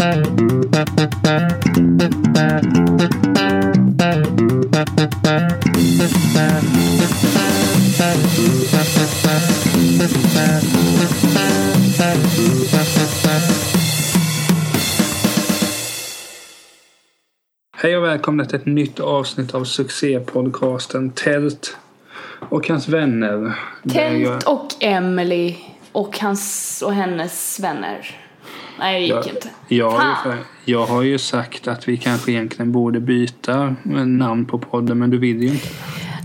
Hej och välkomna till ett nytt avsnitt av succépodcasten Tält och hans vänner. Kent och Emily och hans och hennes vänner. Nej, det gick jag, inte. jag, har ju, jag har ju sagt att vi kanske egentligen borde byta namn på podden men du vill ju inte.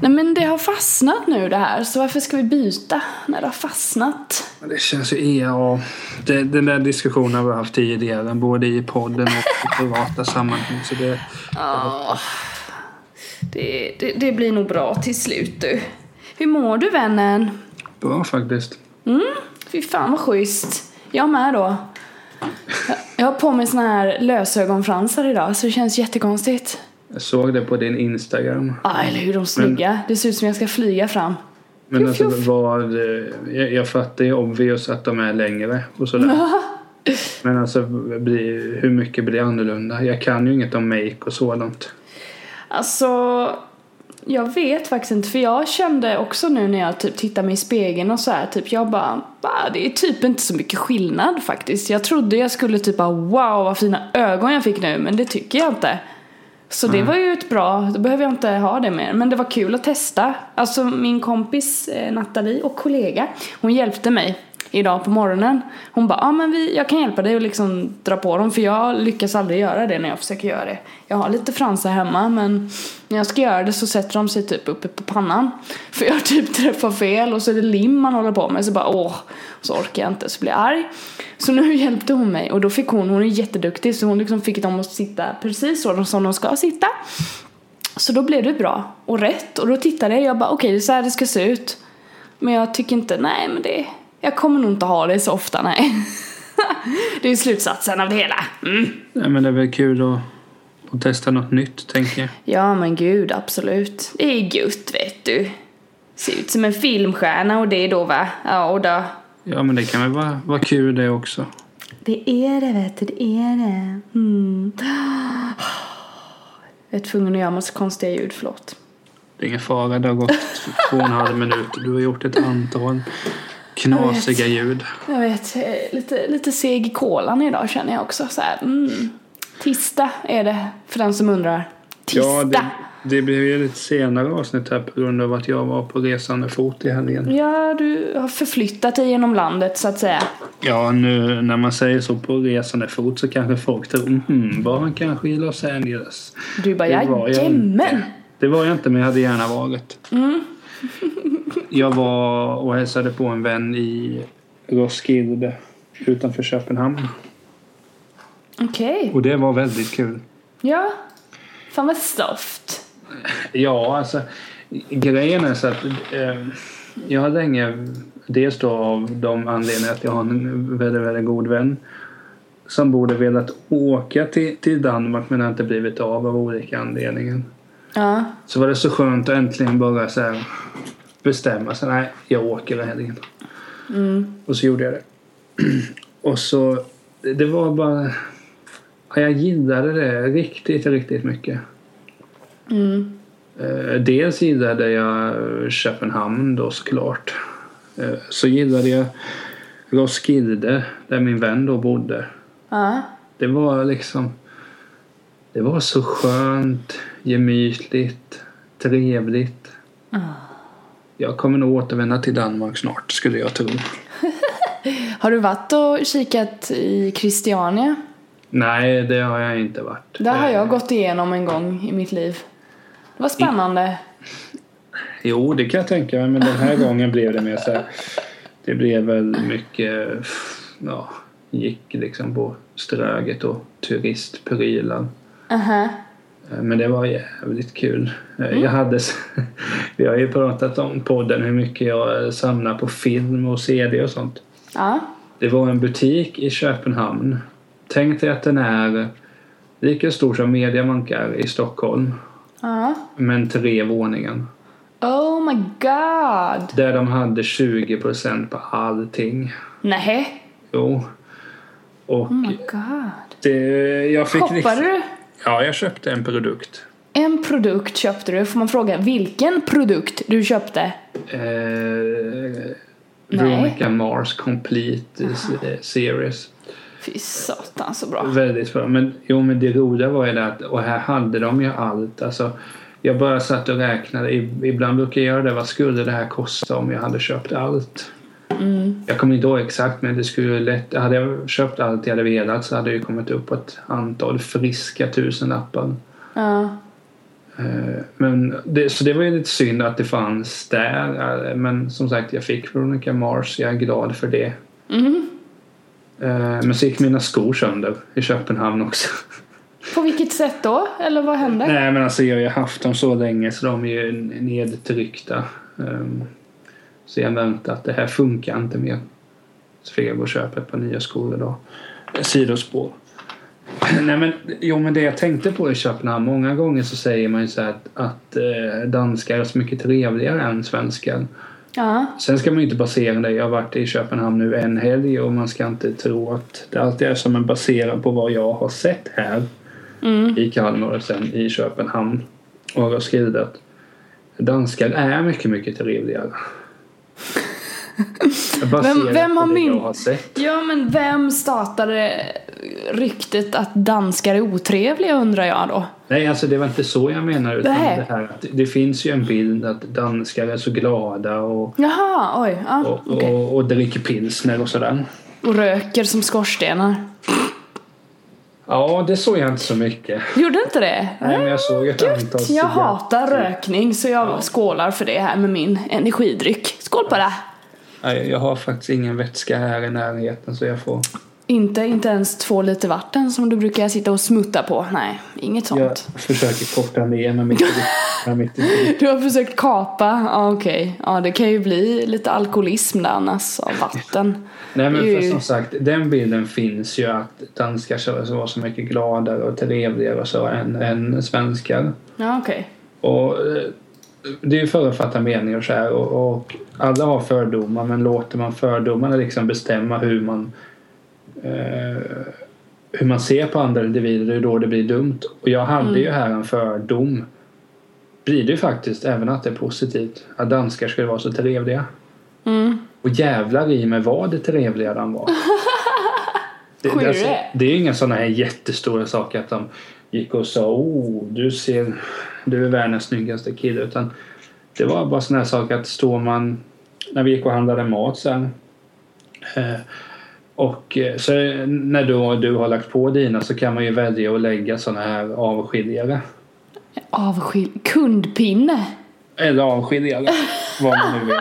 Nej, men det har fastnat nu det här, så varför ska vi byta när det har fastnat? Det känns ju, ja, det, den där diskussionen har vi haft tidigare både i podden och i privata sammanhang. Så det, Ja, det, det, det blir nog bra till slut du. Hur mår du vännen? bra faktiskt. Fy fan vad schysst. Jag med då. Jag- har på mig såna här lösögonfransar idag så det känns jättekonstigt. Jag såg det på din Instagram. Ja, eller hur? De är snygga. Det ser ut som jag ska flyga fram. Men Fjuff, alltså fjuff. vad, eh, jag, jag fattar ju obvious att de är längre och sådär. Men alltså hur mycket blir annorlunda? Jag kan ju inget om make och sådant. Alltså, jag vet faktiskt inte för jag kände också nu när jag typ tittade mig i spegeln och så här, typ jag bara, "Va, det är typ inte så mycket skillnad faktiskt. Jag trodde jag skulle typ bara, wow vad fina ögon jag fick nu, men det tycker jag inte. Så det var ju ett bra, då behöver jag inte ha det mer. Men det var kul att testa. Alltså min kompis eh, Nathalie och kollega, hon hjälpte mig idag på morgonen. Hon bara, ja ah, men vi, jag kan hjälpa dig att liksom dra på dem för jag lyckas aldrig göra det när jag försöker göra det. Jag har lite fransar hemma men när jag ska göra det så sätter de sig typ uppe på pannan. För jag typ träffar fel och så är det lim man håller på med så bara åh, så orkar jag inte så blir jag arg. Så nu hjälpte hon mig och då fick hon, hon är jätteduktig så hon liksom fick dem att sitta precis så som de ska sitta. Så då blev det bra och rätt och då tittade jag och jag bara okej okay, det är så här det ska se ut. Men jag tycker inte, nej men det, jag kommer nog inte ha det så ofta nej. det är slutsatsen av det hela. Mm. Nej, men det är väl kul att, att testa något nytt tänker jag. Ja men gud absolut. Det är gött vet du. Ser ut som en filmstjärna och det då va? Ja och då. Ja men det kan väl vara, vara kul det också. Det är det vet du, det är det. Mm. Jag är tvungen att göra massa konstiga ljud, förlåt. Det är ingen fara, det har gått två och en halv minut. Du har gjort ett antal knasiga ljud. Jag vet, jag är lite, lite seg i kolan idag känner jag också. Så här, mm. Tisdag är det, för den som undrar. Tisdag! Ja, det, det blev ju lite senare avsnitt här på grund av att jag var på resande fot i helgen. Ja, du har förflyttat dig genom landet så att säga. Ja, nu när man säger så på resande fot så kanske folk tror mhm, var han kanske i Los Angeles? Du bara, jajamän! Det var jag inte, men jag hade gärna varit. Jag var och hälsade på en vän i Roskilde utanför Köpenhamn. Okej. Och det var väldigt kul. Ja. Fan vad soft. Ja, alltså grejen är så att eh, jag har länge, dels då av de anledningar att jag har en väldigt, väldigt god vän som borde velat åka till, till Danmark men har inte blivit av av olika anledningar. Ja. Så var det så skönt att äntligen bara så här bestämma sig. Nej, jag åker den helgen. Och så gjorde jag det. Och så, det var bara... Ja, jag gillade det riktigt, riktigt mycket. Eh, Dels gillade jag Köpenhamn då såklart. Eh, Så gillade jag Roskilde där min vän då bodde. Ja. Det var liksom... Det var så skönt, gemytligt, trevligt. Jag kommer nog återvända till Danmark snart skulle jag tro. Har du varit och kikat i Christiania? Nej, det har jag inte varit. Där har Eh, jag gått igenom en gång i mitt liv. Det var spännande. Jo, det kan jag tänka mig. Men den här gången blev det mer så här. Det blev väl mycket... Ja, gick liksom på Ströget och turistprylar. Aha. Eh, Men det var jävligt kul. Eh, Jag hade, vi har ju pratat om podden hur mycket jag samlar på film och CD och sånt. Ja. Det var en butik i Köpenhamn. Tänk dig att den är lika stor som Mediamarkt är i Stockholm. Ja. Men tre våningar. Oh my god. Där de hade 20% på allting. Nej. Jo. Och Oh my god. det, jag fick Shoppade du? Ja, jag köpte en produkt. En produkt köpte du. Får man fråga vilken produkt du köpte? Eh, Veronica Mars Complete eh, Series. Fy satan så bra. Väldigt bra. Men, jo, men det roliga var ju det att och här hade de ju allt. Alltså, jag bara satt och räknade. Ibland brukar jag göra det. Vad skulle det här kosta om jag hade köpt allt? Jag kommer inte ihåg exakt men det skulle lätt. Hade jag köpt allt jag hade velat så hade det ju kommit upp på ett antal friska tusenlappar. Ja. Eh, Men det, så det var ju lite synd att det fanns där. Eh, Men som sagt, jag fick Veronica Mars. Jag är glad för det. Mhm. Eh, Men så gick mina skor sönder i Köpenhamn också. På vilket sätt då? Eller vad hände? Nej men alltså jag har ju haft dem så länge så de är ju nedtryckta. Så jag väntar att det här funkar inte mer. Så fick jag gå och köpa ett par nya skor idag. Sidospår. Nej men, jo men det jag tänkte på i Köpenhamn. Många gånger så säger man ju så här att, att eh, danskar är så mycket trevligare än svenskar. Ja. Sen ska man ju inte basera det. Jag har varit i Köpenhamn nu en helg och man ska inte tro att det alltid är som en baserad på vad jag har sett här Mm. i Kalmar och sen i Köpenhamn och har skrivit att danskar är mycket, mycket trevligare. Baserat vem har det jag har. Ja men vem startade ryktet att danskar är otrevliga undrar jag då? Nej, alltså det var inte så jag menar utan Nej. det här att det finns ju en bild att danskar är så glada och, Jaha, oj. Ja, och, okej. och, och dricker pilsner och sådär. Och röker som skorstenar. Ja, det såg jag inte så mycket. Gjorde inte det? Nej, men jag såg ett antal Jag cigaretter. hatar rökning så jag skålar för det här med min energidryck. Skål på det! Jag har faktiskt ingen vätska här i närheten så jag får... Inte, inte ens två liter vatten som du brukar sitta och smutta på. Nej, inget sånt. Jag försöker korta ner med mitt, mitt Du har försökt kapa? Ja, okej. Ja, det kan ju bli lite alkoholism där annars av vatten. Nej men är för ju- som sagt, den bilden finns ju att danskar så var så mycket gladare och trevligare och så än, än svenskar. Ja, okej. Och eh, det är ju förutfattade meningar så här och, och alla har fördomar men låter man fördomarna liksom bestämma hur man hur man ser på andra individer, det är då det blir dumt. Och jag hade ju här en fördom. Blir det ju faktiskt, även att det är positivt, att danskar skulle vara så trevliga. Mm. Och jävlar i mig vad det trevliga de var. Det, det, alltså, det är ju inga sådana här jättestora saker att de gick och sa oh, du ser, du är världens snyggaste kille. Utan det var bara sådana här saker att står man, när vi gick och handlade mat sen. Eh, och eh, så när du, du har lagt på dina så kan man ju välja att lägga sådana här avskiljare. Avskil... Kundpinne. Eller avskiljare, vad man nu vill.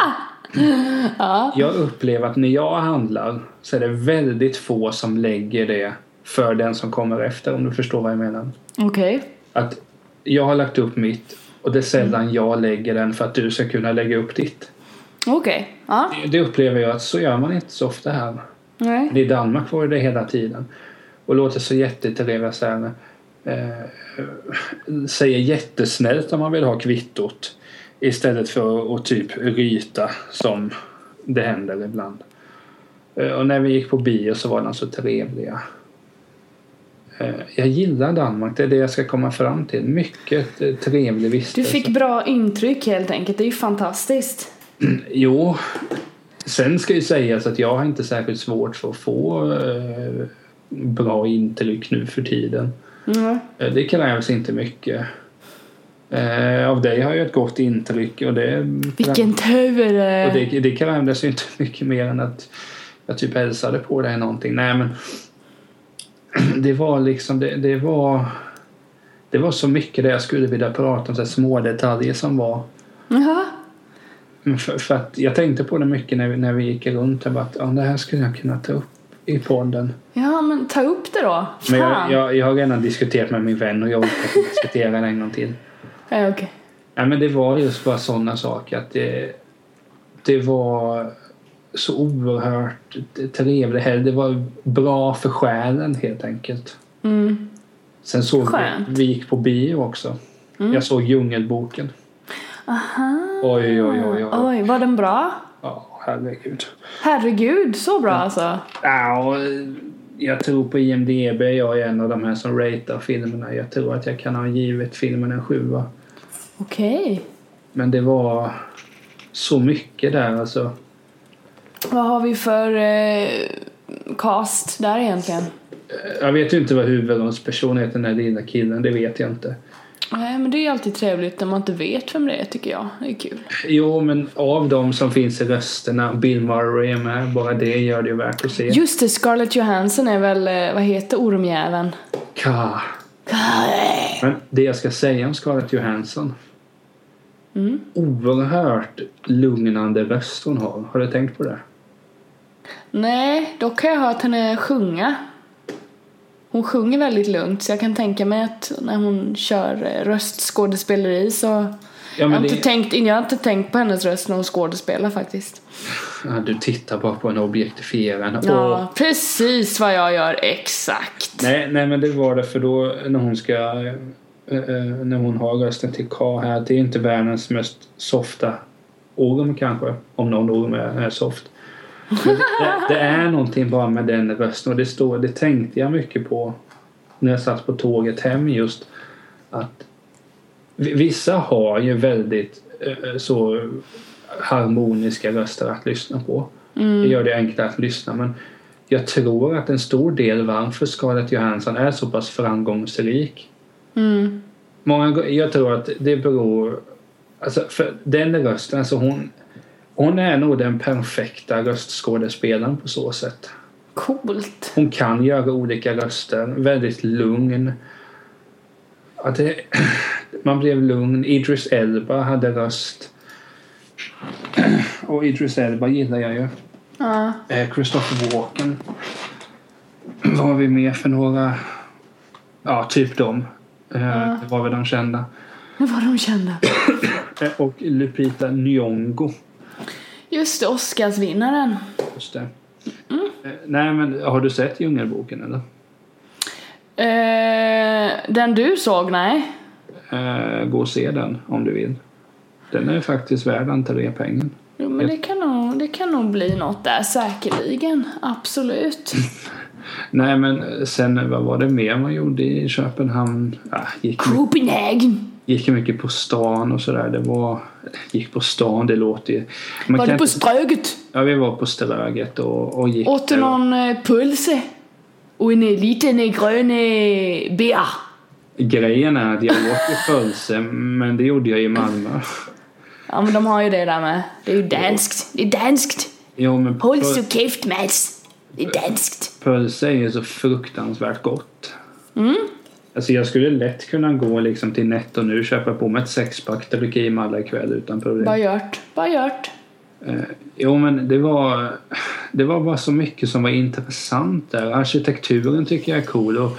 Jag upplever att när jag handlar så är det väldigt få som lägger det för den som kommer efter om du förstår vad jag menar. Okej. Att jag har lagt upp mitt och det är sällan jag lägger den för att du ska kunna lägga upp ditt. Okej. Ja. Det upplever jag att så gör man inte så ofta här. Nej. Men I Danmark var det hela tiden. Och låter så här. Eh, säger jättesnällt om man vill ha kvittot. Istället för att typ ryta som det händer ibland. Eh, och när vi gick på bio så var de så trevliga. Eh, jag gillar Danmark, det är det jag ska komma fram till. Mycket eh, trevlig Du vistelse. fick bra intryck helt enkelt. Det är ju fantastiskt. Jo, sen ska ju sägas att jag har inte särskilt svårt för att få eh, bra intryck nu för tiden. Mm. Eh, det krävs inte mycket. Eh, av dig har jag ett gott intryck och det, Vilken tur! och det, det krävdes ju inte mycket mer än att jag typ hälsade på dig någonting. Nej men det var liksom, det, det var det var så mycket där jag skulle vilja prata om, så små detaljer som var Jaha. Men För, för att jag tänkte på det mycket när vi, när vi gick runt. Bara att ja, det här skulle jag kunna ta upp i podden. Ja, men ta upp det då. Men Fan. jag, jag, jag har redan diskuterat med min vän och jag orkar inte diskutera det en gång till. Ja, okej. Nej, men det var just bara sådana saker att det, det var så oerhört trevligt. här. Det var bra för själen helt enkelt. Mm. Sen såg vi, Skönt. vi gick på bio också. Jag såg Djungelboken. Aha. Oj, oj, oj, oj. Oj, var den bra? Ja, herregud. Herregud, så bra alltså. Ja, och jag tror på IMDB, jag är en av de här som ratear filmerna. Jag tror att jag kan ha givit filmen en sjua. Okej. Men det var så mycket där alltså. Vad har vi för eh, cast där egentligen? Jag vet ju inte vad huvudrollspersonen heter, den där lilla killen. Det vet jag inte. Nej, men det är alltid trevligt när man inte vet vem det är tycker jag. Det är kul. Jo, men av de som finns i rösterna, Bill Murray är med. Bara det gör det ju värt att se. Just det, Scarlett Johansson är väl, eh, vad heter ormjäveln? Ka. Men det jag ska säga om Scarlett Johansson. Mm. Oerhört lugnande röst hon har. Har du tänkt på det? Nej, dock har jag hört henne sjunga. Hon sjunger väldigt lugnt så jag kan tänka mig att när hon kör eh, röstskådespeleri så Ja, jag, har inte det, tänkt, jag har inte tänkt på hennes röst när hon skådespelar faktiskt. ja, du tittar bara på en objektifierande. Ja, Åh. precis vad jag gör, exakt. Nej, nej, men det var det för då när hon ska eh, när hon har rösten till K här. Det är inte världens mest softa orm kanske. Om någon orm är, är soft. Det, det är någonting bara med den rösten och det, står, det tänkte jag mycket på när jag satt på tåget hem just att vi- vissa har ju väldigt eh, så harmoniska röster att lyssna på. Det gör det enklare att lyssna men jag tror att en stor del varför Scarlett Johansson är så pass framgångsrik Mm. Många, jag tror att det beror... Alltså för den rösten, alltså hon, hon är nog den perfekta röstskådespelaren på så sätt. Coolt. Hon kan göra olika röster, väldigt lugn. Ja, det, man blev lugn. Idris Elba hade röst. Och Idris Elba gillar jag ju. Ja. Eh, Christopher Walken. Vad har vi mer för några? Ja, typ dem. Eh, Det var väl de kända. Det var de kända. Eh, Och Lupita Nyong'o. Just det, Oscarsvinnaren. Just det. Eh, Nej men har du sett Djungelboken eller? Eh, den du såg, nej. Eh, gå och se den om du vill. Den är faktiskt värd entrépengen. Jo, men det kan, nog, det kan nog bli något där, säkerligen. Absolut. Nej men sen vad var det mer man gjorde i Köpenhamn? Ja, gick, Copenhagen. Gick mycket på stan och sådär. Det var... Gick på stan, det låter ju... Man Var du på inte- Ströget? Ja, vi var på Ströget och, och gick Åt du någon eh, pölse? Och en eh, liten eh, grön bär? Grejen är att jag åt ju pölse, men det gjorde jag i Malmö. Ja, men de har ju det där med. Det är ju danskt. Det är danskt. Jo, men Håll så käft, Mats. Det är danskt. pölse är ju så fruktansvärt gott. Alltså jag skulle lätt kunna gå liksom till Netto nu, köpa på mig ett sexpack, mig alla ikväll utan problem. Bara gjort. Bara gjort. Eh, jo men det var, det var bara så mycket som var intressant där. Arkitekturen tycker jag är cool och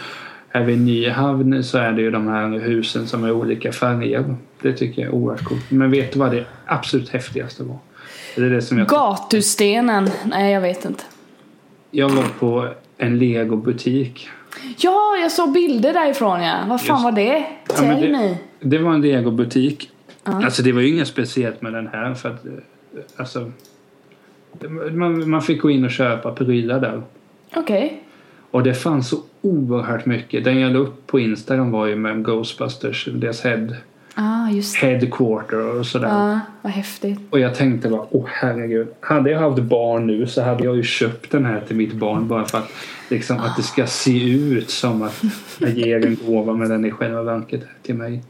här vid Nyhavn så är det ju de här husen som är olika färger. Det tycker jag är oerhört coolt. Men vet du vad det absolut häftigaste var? Det är det som jag, Gatustenen. Nej, jag vet inte. jag var på en legobutik. Ja, jag såg bilder därifrån ja. Vad fan Just- var det? Ja, Tell det- me. Det var en legobutik. Alltså det var ju inget speciellt med den här för att eh, alltså man, man fick gå in och köpa prylar där. Okej. Och det fanns så oerhört mycket. Den jag la upp på Instagram var ju med Ghostbusters, deras head, Ah, just det. headquarter och sådär. Ja, vad häftigt. Och jag tänkte bara, åh herregud. Hade jag haft barn nu så hade jag ju köpt den här till mitt barn bara för att, liksom, att det ska se ut som att jag ger en gåva men den i själva verket är till mig.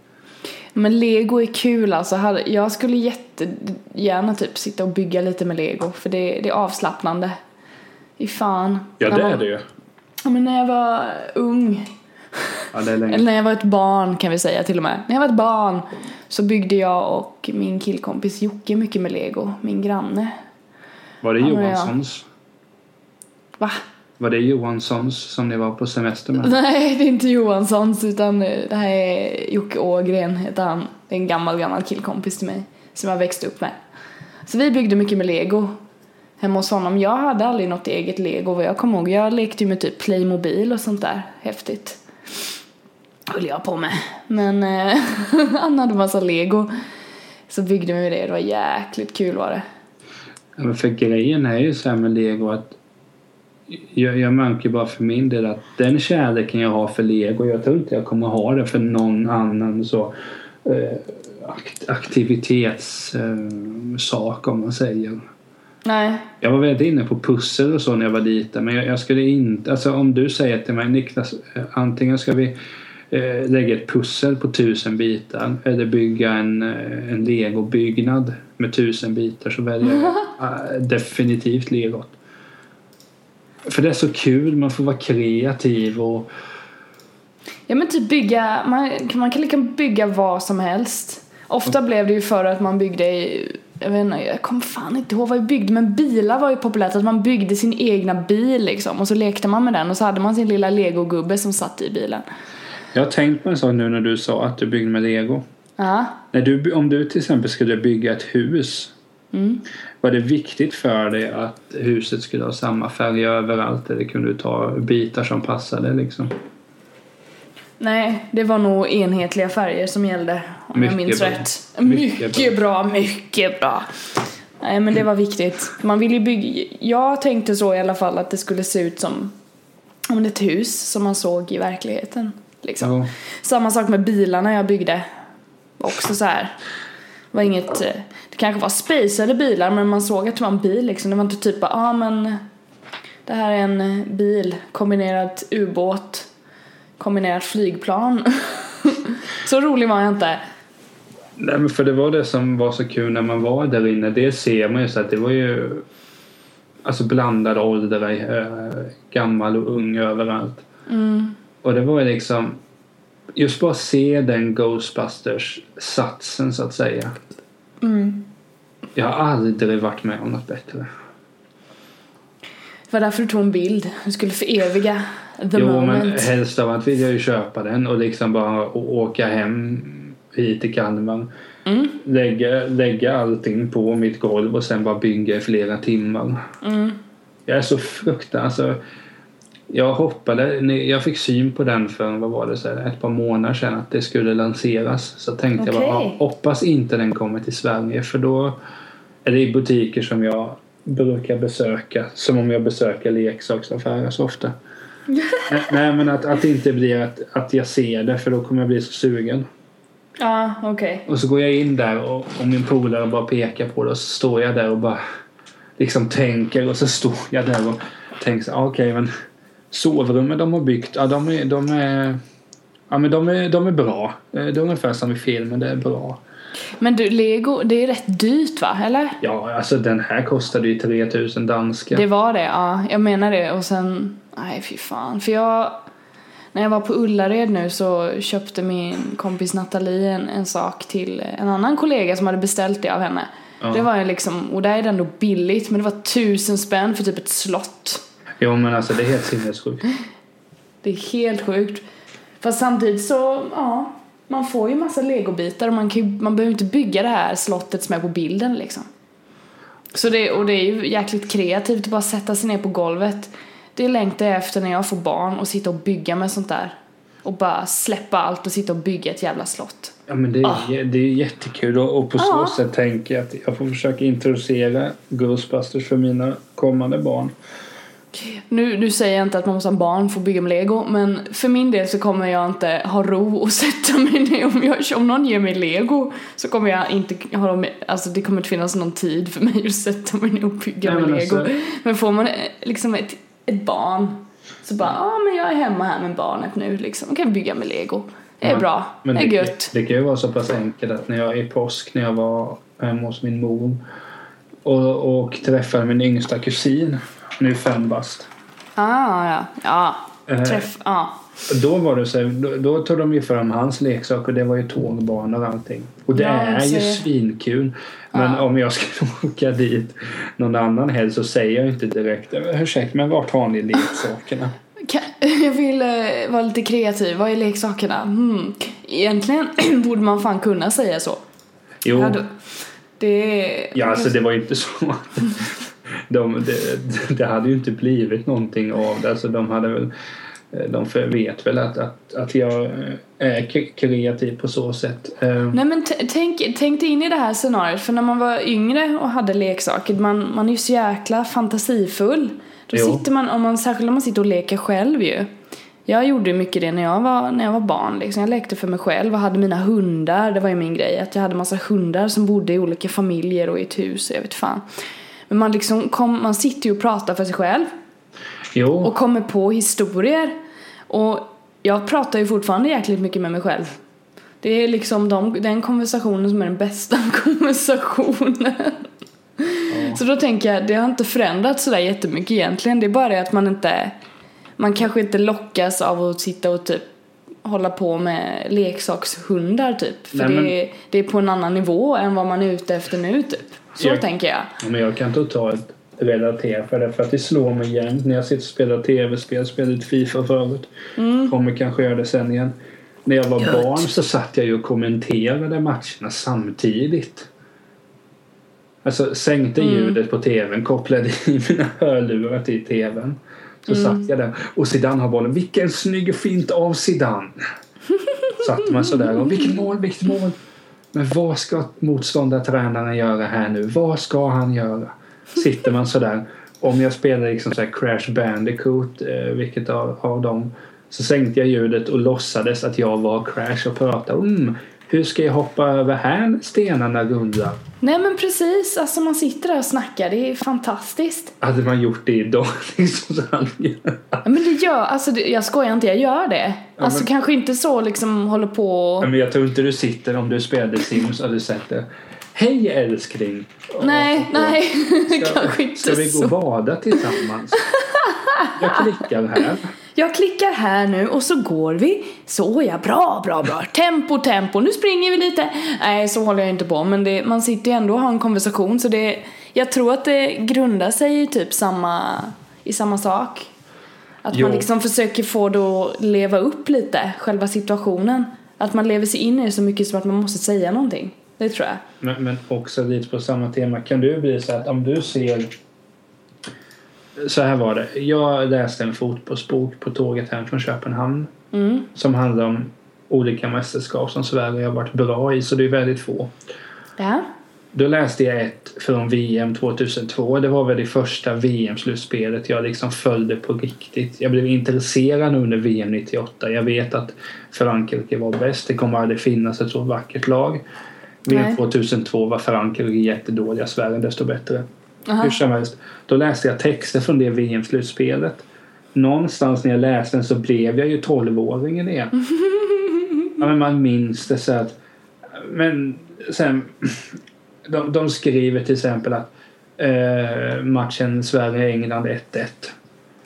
Men lego är kul alltså. Jag skulle jättegärna typ sitta och bygga lite med lego. För det, det är avslappnande. Fy fan. Ja det är det ju. Ja, men när jag var ung, Ja, eller när jag var ett barn kan vi säga till och med. När jag var ett barn så byggde jag och min killkompis Jocke mycket med lego. Min granne. Var det. Johanssons? Va? Var det Johanssons som ni var på semester med? Nej, det är inte Johanssons utan det här är Jocke Ågren heter han. Det är en gammal, gammal killkompis till mig som jag växte upp med. Så vi byggde mycket med lego hemma hos honom. Jag hade aldrig något eget lego vad jag kommer ihåg. Jag lekte ju med typ Playmobil och sånt där. Häftigt. Höll jag på med. Men eh, han hade massa lego. Så byggde vi det. Det var jäkligt kul var det. Men för grejen är ju så här med lego att jag, jag märker bara för min del att den kärleken jag har för lego, jag tror inte jag kommer ha det för någon annan så eh, akt, aktivitetssak om man säger. Nej. Jag var väldigt inne på pussel och så när jag var liten men jag, jag skulle inte, alltså om du säger till mig Niklas, eh, antingen ska vi eh, lägga ett pussel på tusen bitar eller bygga en, eh, en legobyggnad med tusen bitar så väljer jag eh, definitivt legot. För det är så kul, man får vara kreativ och Ja men typ bygga, man, man kan lika bygga vad som helst. Ofta blev det ju för att man byggde i, jag vet inte, jag kommer fan inte ihåg vad vi byggde men bilar var ju populärt, att man byggde sin egna bil liksom och så lekte man med den och så hade man sin lilla legogubbe som satt i bilen. Jag har tänkt på en sak nu när du sa att du byggde med lego. Ja. När du, om du till exempel skulle bygga ett hus Mm. Var det viktigt för dig att huset skulle ha samma färg överallt eller kunde du ta bitar som passade liksom? Nej, det var nog enhetliga färger som gällde om Mycket jag minns bra. rätt. Mycket Mycket, bra. mycket bra. Nej men det var viktigt. Man vill ju bygga, jag tänkte så i alla fall att det skulle se ut som om ett hus som man såg i verkligheten. Liksom. Ja. Samma sak med bilarna jag byggde. Också så här. Var inget, eh, det kanske var spacade bilar men man såg att det var en bil liksom. Det var inte typ ja ah, men det här är en eh, bil, kombinerat ubåt, kombinerat flygplan. så rolig var jag inte. Nej men för det var det som var så kul när man var där inne. Det ser man ju så att det var ju alltså blandad ålder, eh, gammal och ung överallt. Mm. Och det var ju liksom just bara se den Ghostbusters-satsen så att säga. Mm. Jag har aldrig varit med om något bättre. Det var därför du tog en bild. Du skulle föreviga the jo moment. men helst av allt vill jag ju köpa den och liksom bara åka hem hit till Kalmar. Mm. Lägga, lägga allting på mitt golv och sen bara bygga i flera timmar. Mm. Jag är så fruktansvärt... Alltså, jag hoppade, jag fick syn på den för vad var det, så ett par månader sedan att det skulle lanseras. Så tänkte jag bara, hoppas inte den kommer till Sverige för då är det i butiker som jag brukar besöka. Som om jag besöker leksaksaffärer så ofta. Nej, men att, att det inte blir att, att jag ser det för då kommer jag bli så sugen. Ja, okej. Och så går jag in där och, och min polare bara pekar på det och så står jag där och bara liksom tänker och så står jag där och tänker ah, okej men sovrummet de har byggt, ja de är, de är Ja men de är, de är bra. Eh, Det är ungefär som i filmen, det är bra. Men du, lego, det är rätt dyrt va? Eller? Ja, alltså den här kostade ju 3000 danska. Det var det, ja. Jag menar det. Och sen, nej fy fan. För jag, när jag var på Ullared nu så köpte min kompis Nathalie en, en sak till en annan kollega som hade beställt det av henne. Ja. Det var ju liksom, och där är det ändå billigt, men det var tusen spänn för typ ett slott. Jo men alltså det är helt sinnessjukt. Det är helt sjukt. Fast samtidigt så, ja, man får ju massa legobitar och man, kan ju, man behöver inte bygga det här slottet som är på bilden liksom. Så det, och det är ju jäkligt kreativt att bara sätta sig ner på golvet. Det längtar jag efter när jag får barn och sitta och bygga med sånt där. Och bara släppa allt och sitta och bygga ett jävla slott. Ja men det är, Ah. det är jättekul och, och på så Ja. sätt tänker jag att jag får försöka introducera Ghostbusters för mina kommande barn. Nu, nu säger jag inte att man måste ha barn för att bygga med lego men för min del så kommer jag inte ha ro och sätta mig ner. Om, jag, om någon ger mig lego så kommer jag inte ha dem, alltså det kommer inte finnas någon tid för mig att sätta mig ner och bygga Nej, med men lego. alltså- Men får man eh, liksom ett, ett barn så bara, ja ah, men jag är hemma här med barnet nu liksom, och kan bygga med lego. Det är Ja, bra, Men det är det, gött. det kan ju vara så pass enkelt att när jag i påsk när jag var hemma hos min mor och, och träffade min yngsta kusin, nu fem bast. Ah, ja, ja. Eh, Träff, ja. Då var det så här, då, då tog de ju fram hans leksaker och det var ju tågbanor och allting. Och det Ja, är ju svinkul. Men Ja. om jag skulle åka dit någon annan helg så säger jag inte direkt ursäkta men vart har ni leksakerna? Jag vill eh, vara lite kreativ. Vad är leksakerna? Hmm. Egentligen borde man fan kunna säga så. Jo, Ja, det ja alltså det var ju inte så. De, det, det hade ju inte blivit någonting av det. Alltså de hade väl de för- vet väl att, att, att jag är k- kreativ på så sätt. Eh, Nej men tänk, tänk dig in i det här scenariot för när man var yngre och hade leksaker, man, man är ju så jäkla fantasifull Då Jo. sitter man, om man, särskilt om man sitter och leker själv ju. Jag gjorde mycket det när jag var, när jag var barn. Liksom. Jag lekte för mig själv och hade mina hundar. Det var ju min grej. Att jag hade massa hundar som bodde i olika familjer och i ett hus. Jag vet fan. Men man, liksom kom, man sitter ju och pratar för sig själv. Jo, Och kommer på historier. Och jag pratar ju fortfarande jäkligt mycket med mig själv. Det är liksom de, den konversationen som är den bästa konversationen. Så då tänker jag, det har inte förändrats sådär jättemycket egentligen. Det är bara det att man inte, man kanske inte lockas av att sitta och typ hålla på med leksakshundar typ. För Nej, men- det, är, det är på en annan nivå än vad man är ute efter nu typ. Så Jag- tänker jag. men jag kan totalt relatera för det. För att det slår mig jämt när jag sitter och spelar tv-spel. Spelade Fifa förut. Kommer kanske göra det sen igen. När jag var Gött. barn så satt jag ju och kommenterade matcherna samtidigt. Alltså sänkte ljudet på tvn, kopplade i mina hörlurar till tvn. Så satt jag där. Och Zidane har bollen. Vilken snygg fint av Zidane! Satt man sådär. Och vilket mål, vilket mål! Men vad ska motståndartränaren göra här nu? Vad ska han göra? Sitter man sådär. Om jag spelar liksom så här Crash Bandicoot, eh, vilket av, av dem, så sänkte jag ljudet och låtsades att jag var Crash och pratade. Mm, hur ska jag hoppa över här stenarna rullar? Nej men precis, alltså man sitter där och snackar, det är fantastiskt. Hade man gjort det idag liksom så hade jag... Ja, men det gör, alltså det, jag skojar inte, jag gör det. alltså men- kanske inte så liksom håller på Men jag tror inte du sitter om du spelade Sims och du sätter Hej älskling! Nej, Och- nej, Ska, kanske inte ska vi gå så. och bada tillsammans? Jag klickar här. Jag klickar här nu och så går vi. Så ja, bra, bra, bra. Tempo, tempo. Nu springer vi lite. Nej, så håller jag inte på. Men det, man sitter ju ändå och har en konversation. Så det, jag tror att det grundar sig i typ samma, i samma sak. Att Jo. man liksom försöker få att leva upp lite, själva situationen. Att man lever sig in i det så mycket som att man måste säga någonting. Det tror jag. Men, men också lite på samma tema. Kan du bli så att om du ser... Så här var det. Jag läste en fotbollsbok på tåget hem från Köpenhamn. Mm. Som handlar om olika mästerskap som Sverige har varit bra i. Så det är väldigt få. Ja. Då läste jag ett från VM 2002. Det var väl det första VM-slutspelet jag liksom följde på riktigt. Jag blev intresserad under VM 98. Jag vet att Frankrike var bäst. Det kommer aldrig finnas ett så vackert lag. VM Nej. 2002 var Frankrike jättedåliga. Sverige desto bättre. Aha. Hur som helst. Då läste jag texter från det VM-slutspelet. Någonstans när jag läste den så blev jag ju 12-åringen igen. ja, men man minns det så att... Men sen... De, de skriver till exempel att eh, matchen Sverige-England 1-1.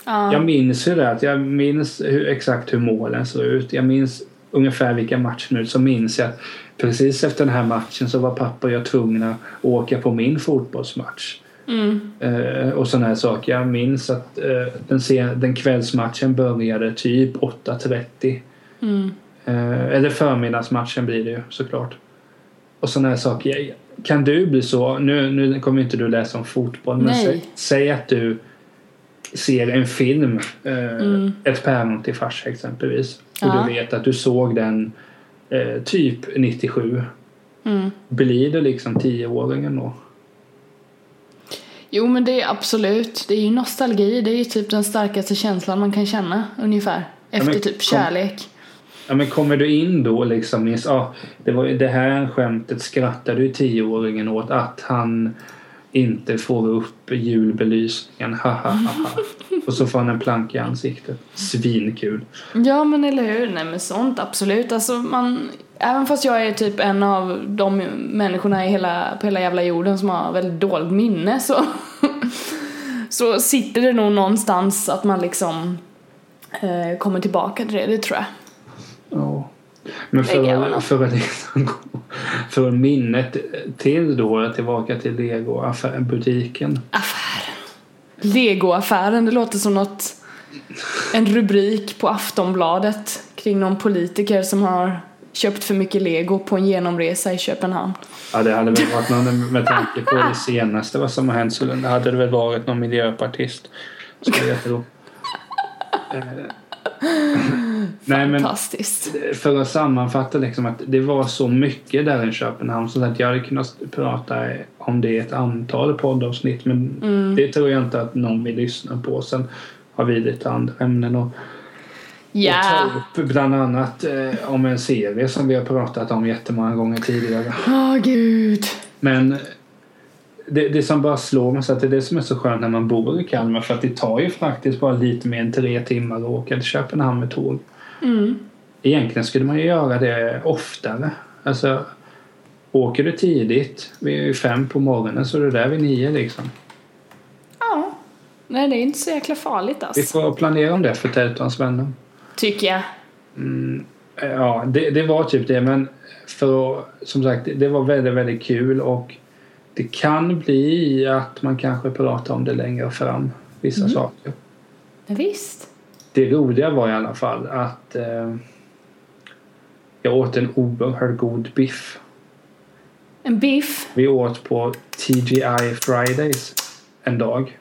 Ja. Jag minns ju det. Att jag minns hur, exakt hur målen såg ut. Jag minns ungefär vilka matchminuter. Så minns jag att precis efter den här matchen så var pappa och jag tvungna att åka på min fotbollsmatch. Mm. Eh, och sådana här saker. Jag minns att eh, den, sen, den kvällsmatchen började typ 8.30. Mm. Eh, eller förmiddagsmatchen blir det ju såklart. Och sådana här saker. Kan du bli så? Nu, nu kommer inte du läsa om fotboll. Men Nej. säg, att du ser en film. Mm. Ett päron till farsa exempelvis. Och Ja. du vet att du såg den typ 97. Mm. Blir du liksom tioåringen då? Jo men det är absolut, det är ju nostalgi, det är ju typ den starkaste känslan man kan känna ungefär. Efter men typ kom- kärlek. Ja, men kommer du in då liksom minns, ah, det var det här skämtet skrattade ju tioåringen åt att han inte får upp julbelysningen. Ha, ha, ha, ha. Och så får han en planka i ansiktet. Svinkul. Ja men eller hur, nej men sånt absolut. Alltså man, även fast jag är typ en av de människorna i hela, på hela jävla jorden som har väldigt dåligt minne så, så sitter det nog någonstans att man liksom eh, kommer tillbaka till det, det tror jag. Ja. Men för, för, liksom för minnet till då tillbaka till Lego affär, butiken. Affären. Legoaffären, det låter som något en rubrik på Aftonbladet kring någon politiker som har köpt för mycket lego på en genomresa i Köpenhamn. Ja, det hade väl varit någon med tanke på det senaste vad som har hänt så hade det väl varit någon miljöpartist. Skulle jag tro. Eh, Nej, men Fantastiskt. för att sammanfatta liksom att det var så mycket där i Köpenhamn så att jag hade kunnat prata om det i ett antal poddavsnitt men Mm. det tror jag inte att någon vill lyssna på. Sen har vi lite andra ämnen och, Ja. och ta upp bland annat eh, om en serie som vi har pratat om jättemånga gånger tidigare. Åh gud. Men det, det som bara slår mig så att det är det som är så skönt när man bor i Kalmar för att det tar ju faktiskt bara lite mer än tre timmar att åka till Köpenhamn med tåg. Mm. Egentligen skulle man ju göra det oftare. Alltså, åker du tidigt vid fem på morgonen så är du där vid nio liksom. Ja. Nej, det är inte så jäkla farligt Vi alltså. får planera om det för Tältans vänner. Tycker jag. Ja, det, det var typ det men för som sagt, det- var väldigt, väldigt kul och det kan bli att man kanske pratar om det längre fram, vissa saker. Men visst. Det roliga var i alla fall att eh, jag åt en oerhört god biff. En biff. Vi åt på TGI Fridays en dag.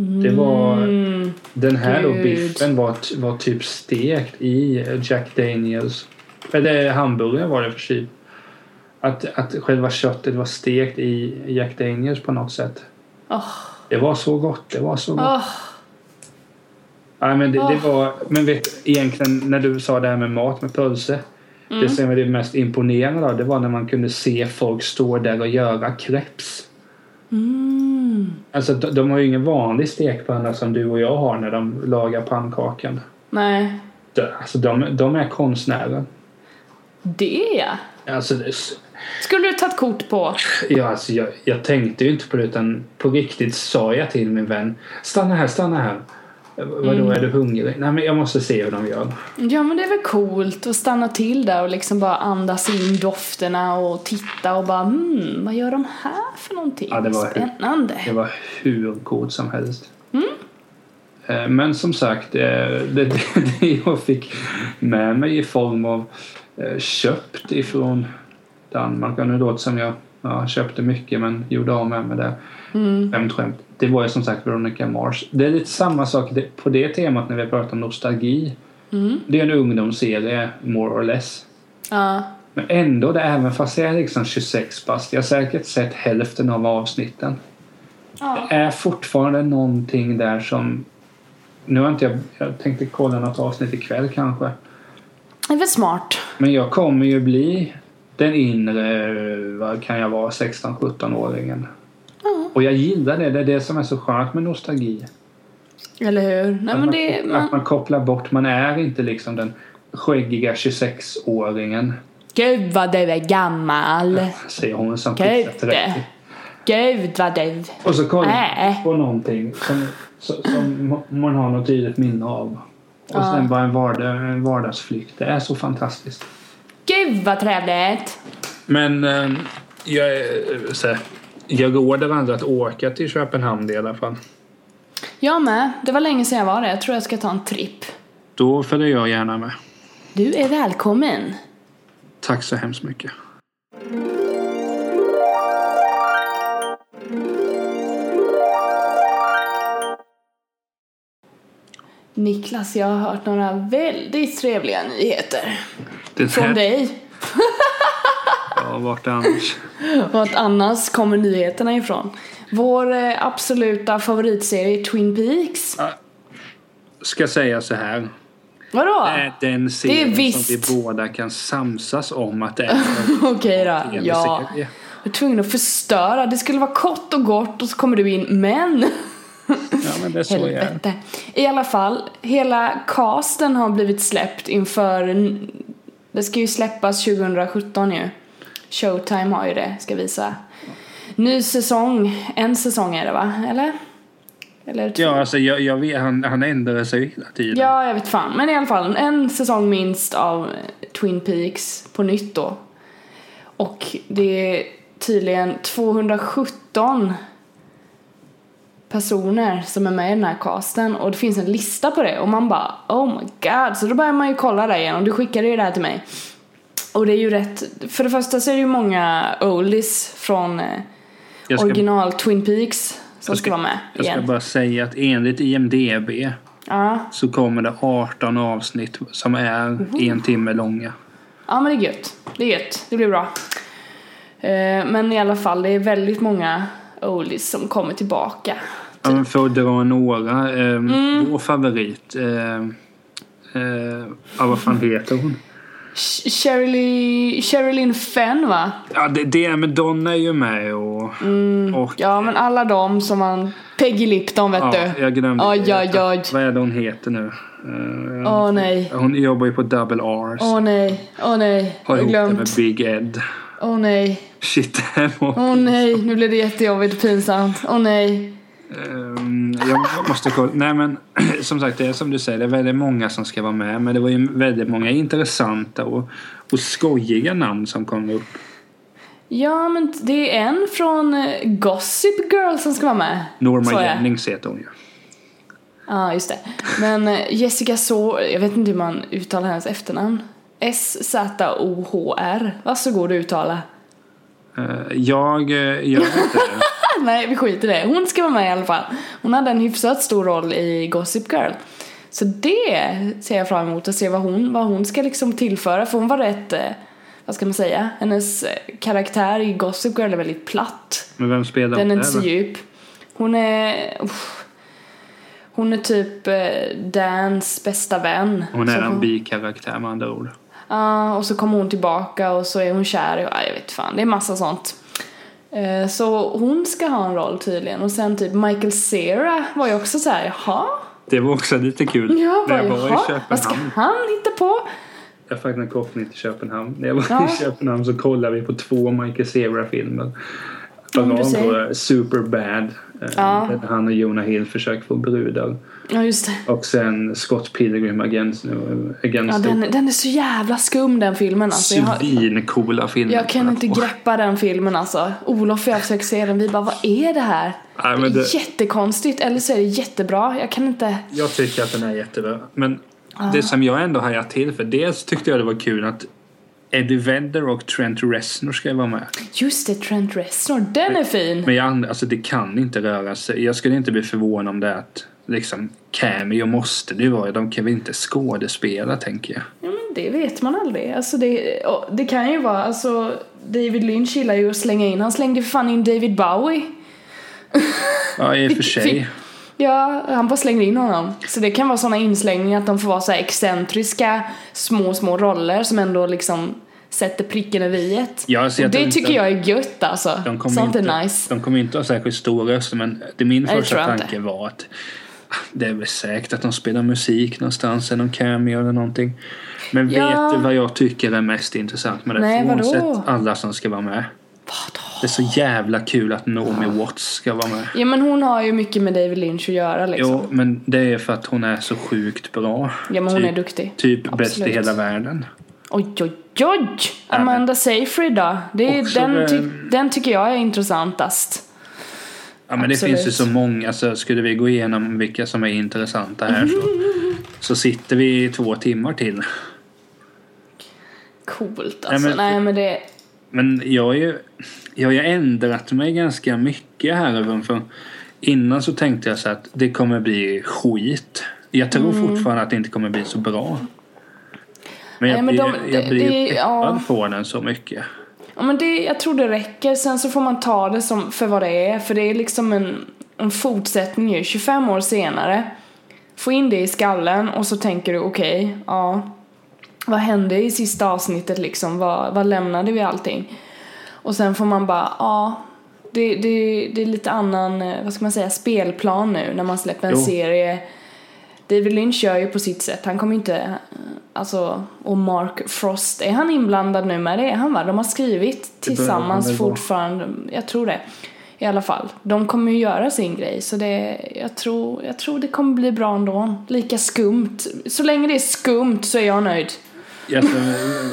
Det var, Mm. den här då biffen var, var typ stekt i Jack Daniels. Eller hamburgare var det för sig. Att, att själva köttet var stekt i Jack Daniels på något sätt. Åh. Det var så gott. Det var så gott. Åh. Nej, men det, det Åh. var, men vet egentligen när du sa det här med mat med pölse. Det som jag är mest imponerad av det var när man kunde se folk stå där och göra crepes. Mm. Alltså de, de har ju ingen vanlig stekpanna som du och jag har när de lagar pannkakan. Nej. De, alltså de, de är konstnärer. Det ja. Alltså, det, Skulle du tagit kort på? ja, alltså jag, jag tänkte ju inte på det utan på riktigt sa jag till min vän Stanna här, stanna här. Vadå, är du hungrig? Nej men jag måste se hur de gör. Ja men det är väl coolt att stanna till där och liksom bara andas in dofterna och titta och bara hmm, vad gör de här för någonting? Ja, det var- Spännande. Det var hur god som helst. Eh, Men som sagt, eh, det, det, det jag fick med mig i form av eh, köpt ifrån Danmark. Och nu låter det som jag ja, köpte mycket men gjorde av med mig det. Skämt, skämt. Det var ju som sagt Veronica Mars. Det är lite samma sak på det temat när vi pratar om nostalgi. Det är en ungdomsserie, more or less. Ja. Men ändå, det, även fast jag är liksom 26 bast, jag har säkert sett hälften av avsnitten. ja. Det är fortfarande någonting där som... Nu har inte jag... Jag tänkte kolla något avsnitt ikväll kanske. Det är väl smart. Men jag kommer ju bli den inre, vad kan jag vara, 16-17-åringen. Ja. Och jag gillar det. Det är det som är så skönt med nostalgi. Eller hur? Nej Att men man, det... att Man... man kopplar bort. Man är inte liksom den skäggiga 26-åringen. Gud vad du är gammal. Säger hon som Gud. fixar 30. Gud vad du... Och så kollar Äh. man på någonting som, som, man har något tydligt minne av. Och Ja. sen bara en, vardag, en vardagsflykt. Det är så fantastiskt. Gud vad trevligt. Men eh, jag, är, så här, jag råder andra att åka till Köpenhamn i alla fall. Jag med. Det var länge sedan jag var där. Jag tror jag ska ta en tripp. Då följer jag gärna med. Du är välkommen. Tack så hemskt mycket. Niklas, jag har hört några väldigt trevliga nyheter. Det Från dig. Ja, vart annars? Vart annars kommer nyheterna ifrån? Vår eh, absoluta favoritserie Twin Peaks. Ska säga så här. Vadå? Det är den serien som visst. vi båda kan samsas om att det är Okej då. Ja. Jag är tvungen att förstöra. Det skulle vara kort och gott och så kommer du in. Men. Ja, men det är så jag är. I alla fall, hela casten har blivit släppt inför... Det ska ju släppas 2017 ju. Showtime har ju det, ska visa. Ny säsong. En säsong är det va? Eller? Eller två? Ja, alltså jag, jag vet, han, han ändrar sig hela tiden. Ja, jag vet fan. Men i alla fall, en säsong minst av eh, Twin Peaks på nytt då. Och det är tydligen 217 personer som är med i den här casten och det finns en lista på det och man bara oh my god så då börjar man ju kolla där igen och du skickade ju det här till mig och det är ju rätt för det första så är det ju många oldies från eh, ska- original Twin Peaks som Jag ska, vara med Jag ska igen bara säga att enligt IMDB Ja. så kommer det 18 avsnitt som är en timme långa. Ja men det är gött. Det är gött. Det blir bra. Eh, men i alla fall, det är väldigt många oldies som kommer tillbaka. Ja, men för att dra några. Eh, Vår favorit. Eh, eh, ja, vad fan heter hon? Sh- Sherilyn, Sherilyn Fenn va? Ja, det, det är Donna är ju med och... och Ja men alla de som man... Peggy Lipton vet ja, du. jag glömde. Oj, oj, oj. Vad är det hon heter nu? Eh, Åh nej. Hon jobbar ju på Double R's. Åh nej. Åh nej. Har Jag ihop det med glömt. Big Ed. Åh nej. Shit, det här. Åh nej. Nu blir det jättejobbigt och pinsamt. Åh nej. Ehm, jag måste kolla. Nej men som sagt det är som du säger. Det är väldigt många som ska vara med. Men det var ju väldigt många intressanta och, och skojiga namn som kom upp. Ja men det är en från eh, Gossip Girl som ska vara med. Norma. Jennings heter hon ju. Ja, just det. Men eh, Jessica Så, jag vet inte hur man uttalar hennes efternamn. S-Z-O-H-R. Varsågod och uttala. Eh, jag, eh, vet inte det. Nej, vi skiter i det. Hon ska vara med i alla fall. Hon hade en hyfsat stor roll i Gossip Girl. Så det ser jag fram emot att se vad hon, vad hon ska liksom tillföra. För hon var rätt, eh, vad ska man säga, hennes karaktär i Gossip Girl är väldigt platt. Men vem spelar Den är hon inte så djup. Hon är... uff. hon är typ Dans bästa vän. Hon är en bikaraktär med andra ord. Ja, och så kommer hon tillbaka och så är hon kär ja, jag vet fan, det är massa sånt. Eh, Så hon ska ha en roll tydligen och sen typ Michael Cera var ju också så här, jaha? Det var också lite kul. Ja, bara, jag var i jaha? Vad ska Köpenhamn. han hitta på? Jag faktiskt en koppling till Köpenhamn. När jag var Ja. i Köpenhamn så kollade vi på två Michael Cera-filmer. Säger. på Superbad. Eh, Ja. Där han och Jonah Hill försöker få brudar. Ja, just det. Och sen Scott Pilgrim Against, Ja, against den, den är så jävla skum den filmen alltså. Svincoola filmer. jag kan inte greppa den filmen alltså. Olof och jag försöker se den, vi bara, vad är det här? Nej, det är det- jättekonstigt, eller så är det jättebra. Jag kan inte... Jag tycker att den är jättebra. Men det som jag ändå hajar till för. Dels tyckte jag det var kul att Eddie Vedder och Trent Reznor ska vara med. Just det, Trent Reznor, den är fin! Men jag, alltså det kan inte röra sig. Jag skulle inte bli förvånad om det är att liksom cameo måste det ju vara. De kan väl inte skådespela tänker jag. Ja men det vet man aldrig. Alltså det, det kan ju vara, alltså David Lynch gillar ju att slänga in, han slängde för fan in David Bowie. Ja i och för sig. Ja, han bara slängde in honom. Så det kan vara såna inslängningar att de får vara så här excentriska små, små roller som ändå liksom sätter pricken över iet. Ja, jag det inte- tycker jag är gött alltså. De kommer, Sånt inte, är nice. de kommer inte ha särskilt stora röster men det min det första jag tanke var att ah, det är väl säkert att de spelar musik någonstans eller någon cameo eller någonting. Men Ja. vet du vad jag tycker är mest intressant med det? Nej, vadå? Frånsett alla som ska vara med. Det är så jävla kul att Naomi Watts ska vara med. Ja men hon har ju mycket med David Lynch att göra liksom. Jo, men det är för att hon är så sjukt bra. Ja men hon typ, är duktig. Typ bäst i Absolut. hela världen. Oj oj oj! Amanda Seyfried då? Det är, Också den, ty, den tycker jag är intressantast. Ja men det Absolut. finns ju så många, alltså skulle vi gå igenom vilka som är intressanta här så, så sitter vi i två timmar till. Coolt alltså. men- Nej men det... Men jag har ju, jag har ju ändrat mig ganska mycket här för innan så tänkte jag så att det kommer bli skit. Jag tror Mm. fortfarande att det inte kommer bli så bra. Men jag Nej, men blir, de- jag det- blir det- ja. peppad på den så mycket. Ja men det, jag tror det räcker. Sen så får man ta det som, för vad det är. För det är liksom en, en fortsättning ju. 25 år senare. Få in det i skallen och så tänker du okej, ja. Vad hände i sista avsnittet liksom? Vad, vad lämnade vi allting? Och sen får man bara, ja. Det, det, det är lite annan, eh, vad ska man säga, spelplan nu när man släpper en Jo. serie. David Lynch gör ju på sitt sätt. Han kommer inte, alltså, och Mark Frost, är han inblandad nu med det? Är han va? De har skrivit tillsammans fortfarande, jag tror det. I alla fall. De kommer ju göra sin grej så det, jag tror, jag tror det kommer bli bra ändå. Lika skumt. Så länge det är skumt så är jag nöjd.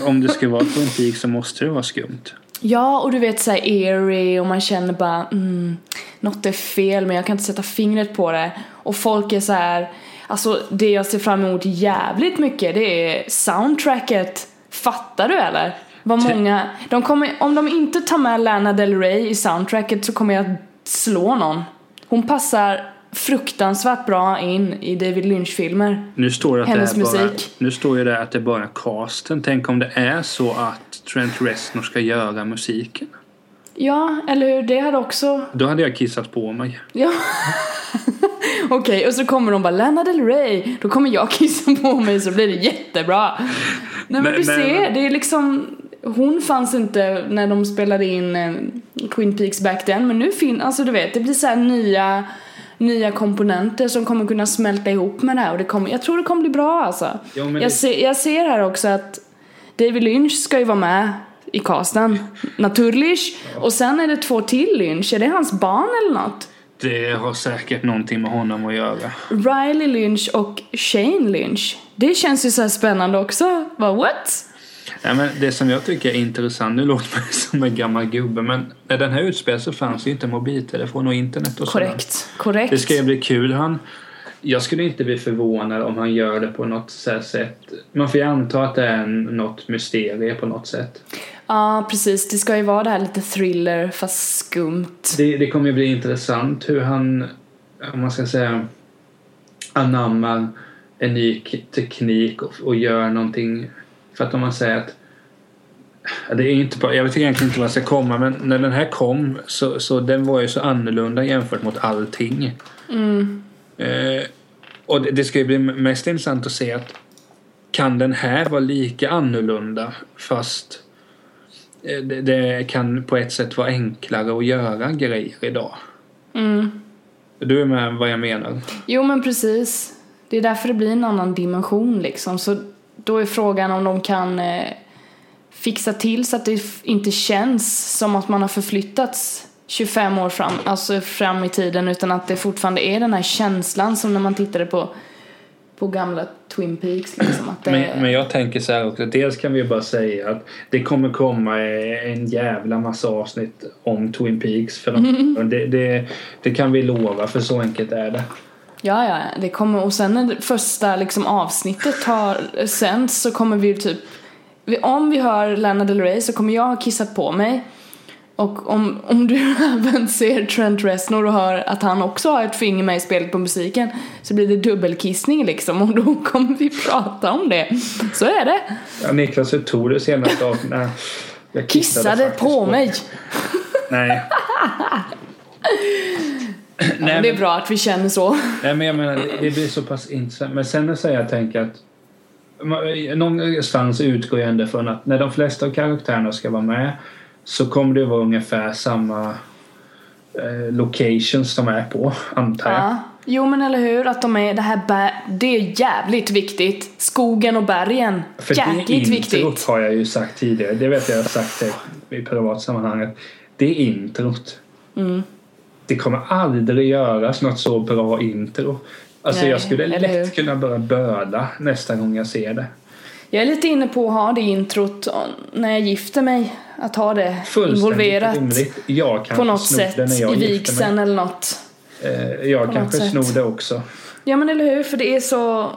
Om det ska vara Peaks så måste det vara skumt. Ja, och du vet såhär eerie och man känner bara mm, något är fel men jag kan inte sätta fingret på det. Och folk är så här, alltså det jag ser fram emot jävligt mycket det är soundtracket. Fattar du eller? Vad många, de kommer, om de inte tar med Lana Del Rey i soundtracket så kommer jag att slå någon. Hon passar fruktansvärt bra in i David Lynch-filmer. Nu står det att Hennes det är bara, musik. Nu står ju det att det är bara casten. Tänk om det är så att Trent Reznor ska göra musiken. Ja, eller hur? Det hade också... Då hade jag kissat på mig. Ja. Okej, och så kommer de bara Lana Del Rey. Då kommer jag kissa på mig så blir det jättebra. Nej men, Men- du men- ser, det är liksom... Hon fanns inte när de spelade in eh, Twin Peaks back then. Men nu finns, alltså du vet, det blir så här nya, nya komponenter som kommer kunna smälta ihop med det här. Och det kommer, jag tror det kommer bli bra alltså. Ja, jag, det- ser, jag ser här också att David Lynch ska ju vara med i casten. Naturligt. Och sen är det två till Lynch. Är det hans barn eller något? Det har säkert någonting med honom att göra. Riley Lynch och Shane Lynch. Det känns ju så här spännande också. Vad what? Nej, men det som jag tycker är intressant, nu låter man som en gammal gubbe, men när den här utspelade så fanns ju inte mobiltelefon och internet och sådär. Korrekt. Korrekt. Det ska ju bli kul. Han, jag skulle inte bli förvånad om han gör det på något sätt. Man får ju anta att det är något mysterie på något sätt. Ja, precis. Det ska ju vara det här lite thriller fast skumt. Det, det kommer ju bli intressant hur han, om man ska säga, anammar en ny teknik och, och gör någonting. För att om man säger att Det är inte jag vet egentligen inte vad jag ska komma men när den här kom så, så den var ju så annorlunda jämfört mot allting. Eh, och det, det ska ju bli mest intressant att se att kan den här vara lika annorlunda fast eh, det, det kan på ett sätt vara enklare att göra grejer idag. Mm. Du är med vad jag menar? Jo, men precis. Det är därför det blir en annan dimension liksom. Så då är frågan om de kan eh, fixa till så att det inte känns som att man har förflyttats 25 år fram, alltså fram i tiden utan att det fortfarande är den här känslan som när man tittade på, på gamla Twin Peaks liksom. Att det, Men, men jag tänker så här också. Dels kan vi ju bara säga att det kommer komma en jävla massa avsnitt om Twin Peaks. För de, det, det, det kan vi lova för så enkelt är det. Ja, ja, det kommer och sen när det första liksom avsnittet har sänds så kommer vi typ om vi hör Lana Del Rey så kommer jag ha kissat på mig och om, om du även ser Trent Reznor och hör att han också har ett finger med i spelet på musiken så blir det dubbelkissning liksom och då kommer vi prata om det. Så är det. Ja, Niklas, hur tog du senaste avsnittet? Nej, jag Kissade faktiskt på mig. Nej. Ja, Nej, det är bra att vi känner så. nej men jag menar det- blir så pass intressant. Men sen så jag tänker att någonstans utgår jag ändå från att när de flesta av karaktärerna ska vara med så kommer det vara ungefär samma eh, locations de är på, antar jag. Ja. Jo men eller hur, att de är det här bä- det är jävligt viktigt. Skogen och bergen. För jäkligt det introt viktigt. har jag ju sagt tidigare. Det vet jag jag har sagt det i privatsammanhanget. Det är introt. Mm. Det kommer aldrig göras något så bra intro. Alltså Nej, jag skulle eller hur? lätt kunna börja böla nästa gång jag ser det. Jag är lite inne på att ha det introt när jag gifter mig. Att ha det involverat rimligt. Jag kanske på något sätt i vigseln eller något. Eh, jag på kanske snor det också. Ja men eller hur, för det är så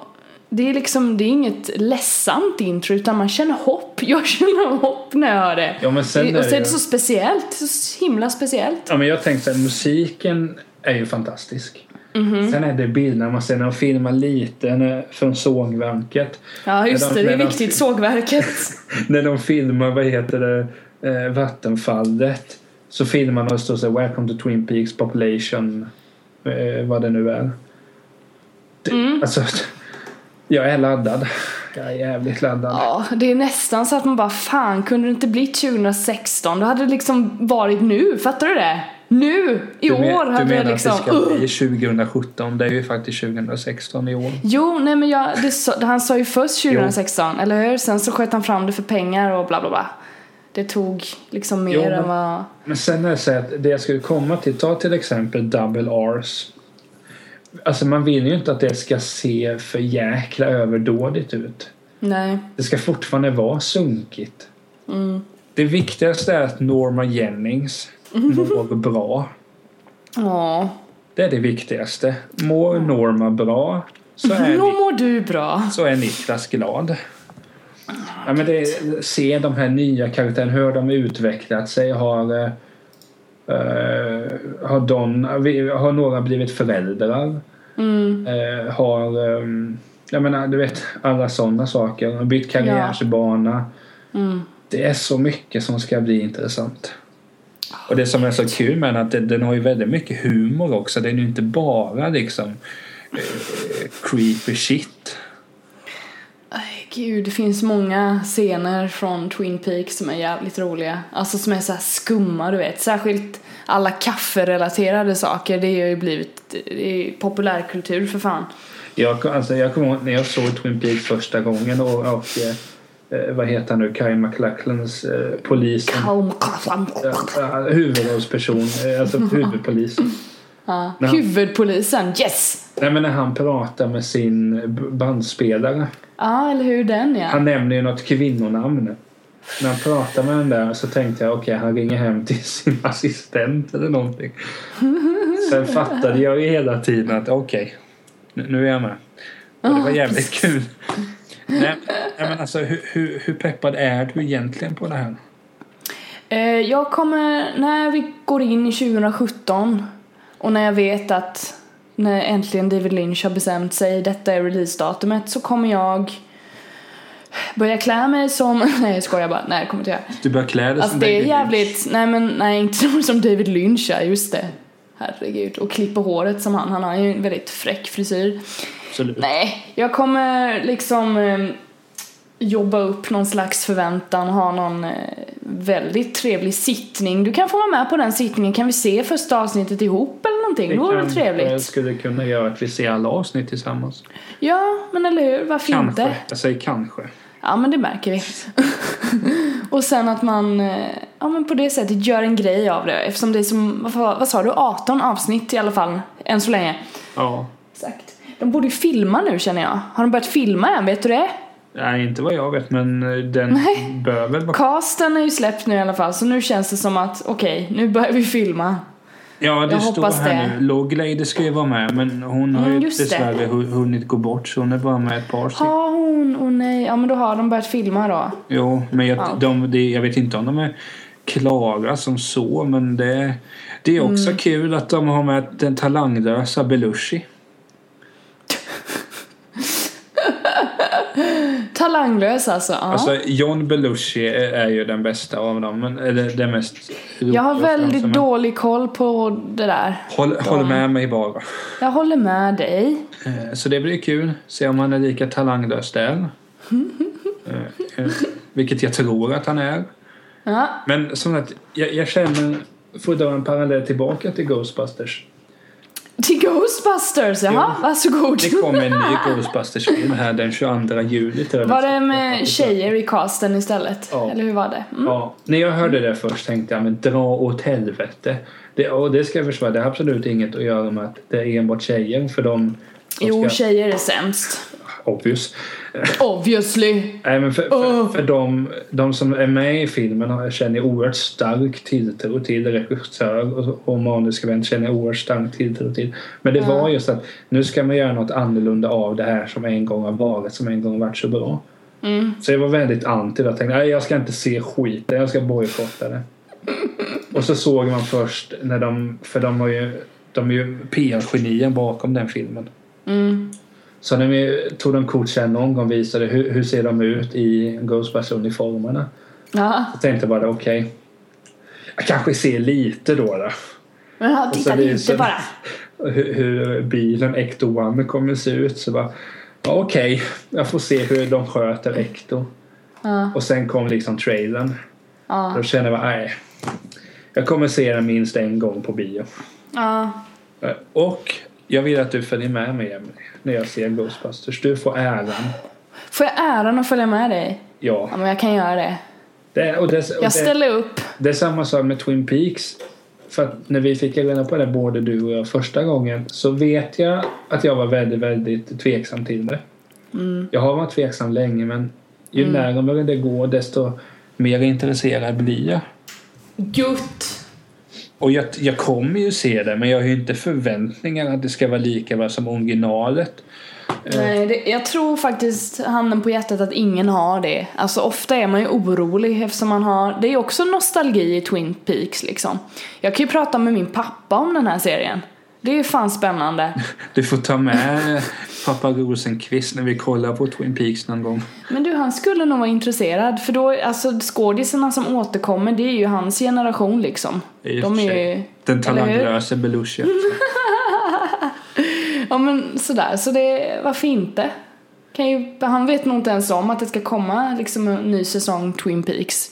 det är liksom, det är inget ledsamt intro utan man känner hopp. Jag känner hopp när jag hör det. Ja, men sen och så är det- det så speciellt, så himla speciellt. Ja, men jag tänkte här, musiken är ju fantastisk. Mhm. Sen är det bilderna man ser när de filmar lite från sågverket. Ja just När det, de- det är när de- viktigt. Sågverket. när de filmar, vad heter det, eh, vattenfallet. Så filmar de och står så här, Welcome to Twin Peaks Population. Eh, vad det nu är. Det, Mm. Alltså, jag är laddad. Jag är jävligt laddad. Ja, det är nästan så att man bara fan kunde det inte blivit 2016? Då hade det liksom varit nu, fattar du det? Nu! I du, men- år du hade menar det liksom... att det ska bli 2017? Det är ju faktiskt 2016 i år. Jo, nej men jag, det han sa ju först 2016, eller hur? Sen så sköt han fram det för pengar och bla bla bla. Det tog liksom mer Jo, men- än vad... Men sen är det så att det jag skulle komma till, ta till exempel Double R's. Alltså man vill ju inte att det ska se för jäkla överdådigt ut. Nej. Det ska fortfarande vara sunkigt. Mm. Det viktigaste är att Norma Jennings mår bra. Ja. Det är det viktigaste. Mår Norma bra så är, Nå mår du bra. så är Niklas glad. Ja, men det, se de här nya karaktärerna, hur de utvecklat sig. Har, Eh, har, Don, har några blivit föräldrar? Mm. Eh, har, ehm, jag menar, du vet, alla sådana saker. Har bytt karriärsbana. Mm. Det är så mycket som ska bli intressant. Och det som är så kul med den att den, den har ju väldigt mycket humor också. Den är ju inte bara liksom eh, creepy shit. Gud, det finns många scener från Twin Peaks som är jävligt roliga. Alltså som är så skumma, du vet. Särskilt alla kafferelaterade saker. Det har ju blivit det populärkultur för fan. Jag, alltså, jag kommer ihåg när jag såg Twin Peaks första gången och, och eh, vad heter han nu, Kyle MacLachlans eh, polisen. Huvudrollsperson, eh, alltså huvudpolisen. Ja. När han- Huvudpolisen, yes! Nej men när han pratar med sin b- bandspelare. Ja, eller hur den ja. Han nämner ju något kvinnonamn. När han pratar med den där så tänkte jag okej han ringer hem till sin assistent eller någonting. Sen fattade jag ju hela tiden att okej nu, nu är jag med. Och det var jävligt kul. Nej, nej men alltså hur, hur, hur peppad är du egentligen på det här? Eh, Jag kommer, när vi går in i 2017 och när jag vet att när äntligen David Lynch har bestämt sig, detta är releasedatumet, så kommer jag börja klä mig som, nej jag skojar bara, nej det kommer jag inte göra. Du börjar klä dig Alltså som det är David Lynch. jävligt, nej men nej inte som David Lynch är, just det. Herregud, och klipper håret som han, han har ju en väldigt fräck frisyr. Absolut. Nej, jag kommer liksom eh, jobba upp någon slags förväntan, ha någon eh, väldigt trevlig sittning. Du kan få vara med på den sittningen, kan vi se första avsnittet ihop eller någonting? Det vore väl trevligt? skulle kunna göra att vi ser alla avsnitt tillsammans. Ja, men eller hur, varför Kanske. inte? Jag säger kanske. Ja, men det märker vi. och sen att man, eh, ja men på det sättet gör en grej av det eftersom det är som, vad, vad sa du, 18 avsnitt i alla fall, än så länge. Ja. Exakt. De borde ju filma nu känner jag. Har de börjat filma än, vet du det? Nej, inte vad jag vet men eh, den Nej. bör väl vara... Casten är ju släppt nu i alla fall så nu känns det som att okej, nu börjar vi filma. Ja, det Jag står här det. nu. Loglady ska ju vara med men hon har Mm, ju det. dessvärre hu- hunnit gå bort så hon är bara med ett par stycken. Har hon, åh nej, ja men då har de börjat filma då. Jo, men jag, Ja. de, det, jag vet inte om de är klara som så men det, det är också Mm. kul att de har med den talanglösa Belushi. Talanglös alltså, ja. Alltså John Belushi är, ju den bästa av dem, men, eller den mest jag har väldigt som dålig koll på det där. Håll, håll med mig bara. Jag håller med dig. Eh, Så det blir kul. Se om han är lika talanglös där. Eh, eh, Vilket jag tror att han är. Ja, Men som sagt, jag, jag känner, för att dra en parallell tillbaka till Ghostbusters. Till Ghostbusters, jaha, varsågod. Det kommer en ny Ghostbusters-film här den 22 juli. till Var det med tjejer i casten istället? Ja. Eller hur var det? Mm. Ja, när jag hörde det först tänkte jag men dra åt helvete. Det, och det ska jag försvara, det har absolut inget att göra med att det är enbart tjejer för de Jo, ska, tjejer är sämst. Obvious. Obviously. Nej, men för, för, Åh. för de, de som är med i filmen känner oerhört stark tilltro till regissör och, och manuskribent känner oerhört stark tilltro till. Men det var just att nu ska man göra något annorlunda av det här som en gång har varit, som en gång varit så bra. Mm. Så jag var väldigt anti det. Jag tänkte nej jag ska inte se skiten, jag ska bojkotta det. Och så såg man först när de, för de har ju, de är ju PR-genier bakom den filmen. Mm. Så när vi tog de kort sen någon gång visade hur, hur ser de ut i Ghostbusters-uniformerna. Ja, Jag tänkte bara okej. jag kanske ser lite då. då. men ja, Och så titta lite bara. Hur, hur bilen Ecto One kommer se ut. Så bara ja, okej, jag får se hur de sköter Ecto. Ja, Och sen kom liksom trailern. ja, Då kände jag bara nej. Jag kommer se den minst en gång på bio. ja. Och jag vill att du följer med mig Emily, när jag ser Ghostbusters. Du får äran. Får jag äran att följa med dig? Ja. Ja, men jag kan göra det. Det, och det, och Jag det, ställer upp. det är samma sak med Twin Peaks. För att när vi fick reda på det, både du och jag, första gången så vet jag att jag var väldigt, väldigt tveksam till det. Mm. Jag har varit tveksam länge men ju Mm. närmare det går desto mer intresserad blir jag. Gutt. Och jag, jag kommer ju se det men jag har ju inte förväntningar att det ska vara lika bra som originalet. Nej, det, jag tror faktiskt handen på hjärtat att ingen har det. Alltså ofta är man ju orolig eftersom man har, det är också nostalgi i Twin Peaks liksom. Jag kan ju prata med min pappa om den här serien. Det är ju fan spännande. Du får ta med pappa Rosenqvist när vi kollar på Twin Peaks någon gång. Men du, han skulle nog vara intresserad för då, alltså skådisarna som återkommer det är ju hans generation liksom. I De är ju... Den talanglöse Belushi. Ja men sådär, så det, varför inte? Kan ju, han vet nog inte ens om att det ska komma liksom en ny säsong Twin Peaks.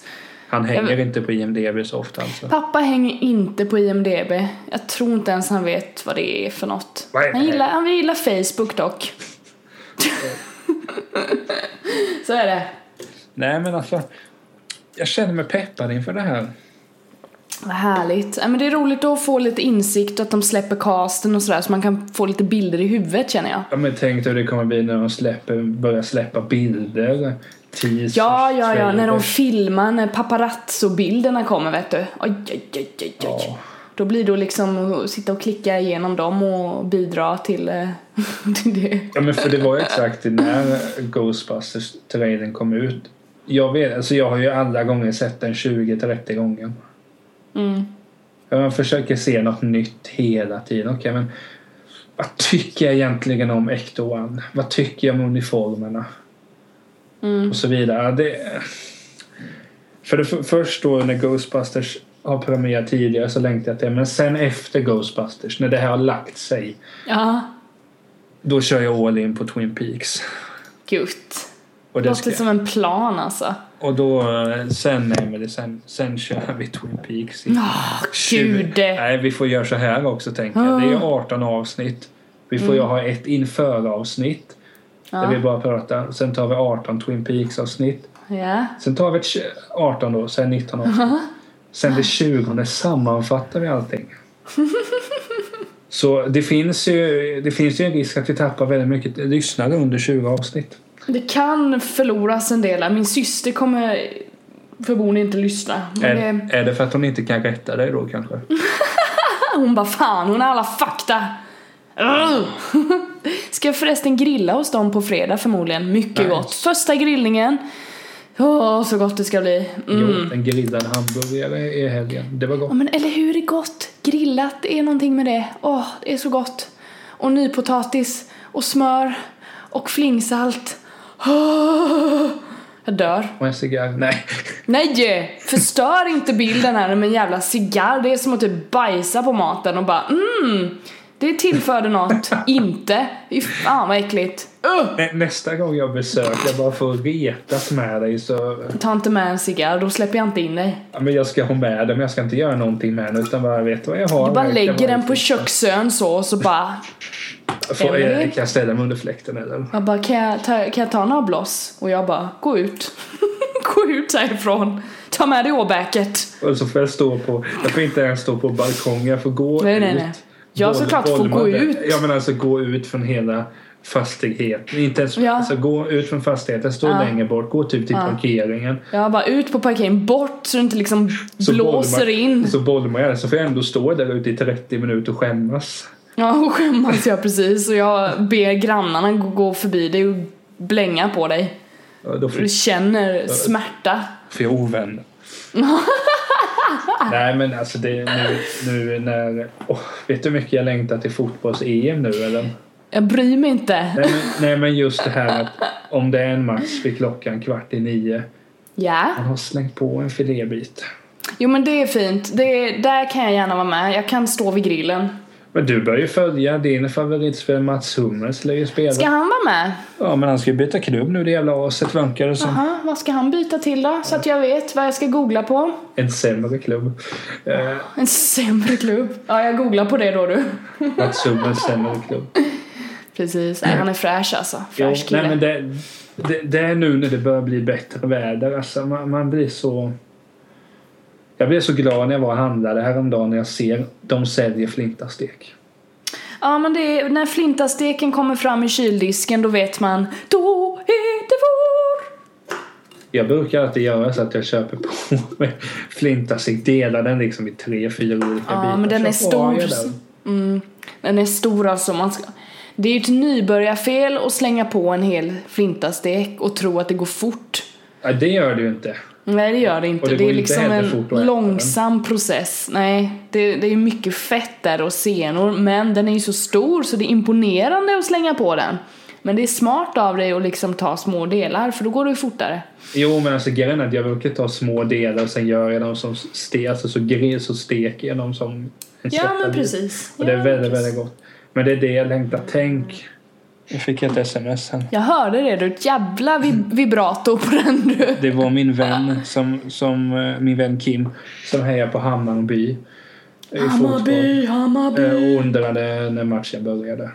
Han hänger inte på IMDB så ofta alltså. Pappa hänger inte på IMDB. Jag tror inte ens han vet vad det är för något. Är Han gillar, han gillar Facebook dock. så är det. Nej men alltså. Jag känner mig peppad inför det här. Vad härligt. Ja, men det är roligt att få lite insikt och att de släpper casten och sådär så man kan få lite bilder i huvudet känner jag. Ja, men tänk dig hur det kommer bli när de släpper, börjar släppa bilder. Teasers, Ja, ja, ja, när de filmar, när paparazzo-bilderna kommer vet du. Oj, oj, oj, oj, oj. Ja. Då blir det liksom att sitta och klicka igenom dem och bidra till, eh, till det. Ja men för det var ju exakt när Ghostbusters-trailern kom ut. Jag vet, alltså jag har ju alla gånger sett den 20-30 gånger. Mm. Jag försöker se något nytt hela tiden. Okej men vad tycker jag egentligen om Ecto One? Vad tycker jag om uniformerna? Mm. Och så vidare. Det, för det för, först då när Ghostbusters har premiär tidigare så längtar jag till. Men sen efter Ghostbusters, när det här har lagt sig. Ja, Då kör jag all in på Twin Peaks. gud. Och, det Låter som en plan alltså. och då eh, sen, nej, men det, sen, sen kör vi Twin Peaks. i Åh, 20 gud. Nej, vi får göra så här också tänker jag. Det är 18 avsnitt. Vi får ju ha ett inför-avsnitt. Där vi Ja. bara pratar. Sen tar vi 18 Twin Peaks-avsnitt. ja. Sen tar vi ett tj- 18 då, sen 19 avsnitt. Sen det 20 sammanfattar vi allting. Så det finns, ju, det finns ju en risk att vi tappar väldigt mycket lyssnare under 20 avsnitt. Det kan förloras en del. Min syster kommer förmodligen inte lyssna. Är, det, är det för att hon inte kan rätta dig då kanske? hon bara fan, hon har alla fakta. Ska förresten grilla hos dem på fredag förmodligen. Mycket Nice. gott. Första grillningen. Åh, så gott det ska bli. Mm. Jo, en grillad hamburgare i helgen. Det var Ja, gott. men eller hur, det är gott. Grillat, det är någonting med det. Åh, det är så gott. Och nypotatis och smör och flingsalt. Åh, jag dör. Och en cigarr. Nej. Nej! Förstör inte bilden här med en jävla cigarr. Det är som att typ bajsa på maten och bara mm, det tillförde något. inte. Fy fan vad äckligt. Uh! Nä, nästa gång jag besöker bara för att retas med dig så... Ta inte med en cigarr, då släpper jag inte in dig. Ja, men jag ska ha med den men jag ska inte göra någonting med den utan bara vet vad jag har. Du bara lägger bara den på köksön så och så bara Får, jag, kan jag ställa mig under fläkten eller? Jag bara, kan jag ta, kan jag ta några bloss? Och jag bara, gå ut. gå ut härifrån. Ta med dig åbäket. Och så får jag stå på... Jag får inte ens stå på balkongen. Jag får gå Nej, ut. nej, nej. Jag Boll- såklart får gå bollmodell. ut. Ja men alltså gå ut från hela fastigheten. Inte ens... Ja. Alltså gå ut från fastigheten. Stå Ja. längre bort. Gå typ till Ja. parkeringen. Jag bara, ut på parkeringen, bort så det inte liksom Så blåser bollmar- in. Så det. Så får jag ändå stå där ute i 30 minuter och skämmas. Ja, och skämmas jag precis. Och jag ber grannarna gå- gå förbi dig och blänga på dig. Ja, Då får du känner smärta. För jag är ovän. Nej men alltså det nu, nu när... åh, vet du hur mycket jag längtar till fotbolls-EM nu eller? Jag bryr mig inte. Nej men, nej men just det här att om det är en match vid klockan kvart i nio. Ja. Man har slängt på en filébit. Jo men det är fint. Det är, där kan jag gärna vara med. Jag kan stå vid grillen. Men du bör ju följa din favoritspelare Mats Hummels lär ju spela. Ska han vara med? Ja men han ska ju byta klubb nu det jävla aset verkar det som. Jaha, vad ska han byta till då? Så att jag vet vad jag ska googla på. En sämre klubb. Eh, En sämre klubb. Ja, jag googlar på det då du. Mats Hummels sämre klubb. Precis. Nej, han är fräsch alltså. Jo, Fräsch kille. nej, men det, det, det är nu när det börjar bli bättre väder. Alltså, man, man blir så... Jag blev så glad när jag var och handlade häromdagen när jag ser de säljer flintastek. Ja, men det är, när flintasteken kommer fram i kyldisken då vet man då är det vår. Jag brukar alltid göra så att jag köper på mig flintastek, delar den liksom i tre, fyra olika Ja, bitar. men den är stor. den. Mm, den är stor alltså. Man ska, Det är ju ett nybörjarfel att slänga på en hel flintastek och tro att det går fort. Ja, det gör det ju inte. Nej det gör det inte. Det det, är liksom en långsam process. Nej, det, det är mycket fett där och senor men den är ju så stor så det är imponerande att slänga på den. Men det är smart av dig att liksom ta små delar för då går det ju fortare. Jo men alltså grejen är att jag brukar ta små delar och sen gör jag dem som stek, alltså så, gre- så steker jag dem som en Ja men precis. Och det är Ja, väldigt, precis. väldigt gott. Men det är det jag längtar. Tänk. Jag fick ett sms sen. Jag hörde det, du ett jävla vib- vibrato på den du. Det var min vän, som, som, eh, min vän Kim, som hejar på Hammarby. fotboll. Hammarby, Eh, Hammarby. Och undrade när matchen började.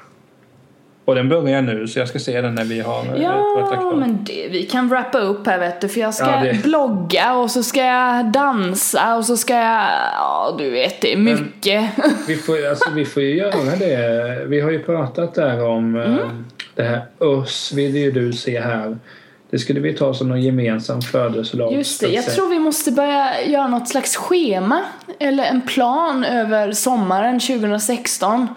Och den börjar nu så jag ska se den när vi har eh, Ja, men det, vi kan wrappa upp här vet du för jag ska Ja, det- blogga och så ska jag dansa och så ska jag, ja du vet det är mycket. Vi får, alltså, vi får ju göra det. Vi har ju pratat där om eh, Mm. det här oss vill ju du se här. Det skulle vi ta som någon gemensam födelsedag. Just det, jag tror vi måste börja göra något slags schema eller en plan över sommaren 2016.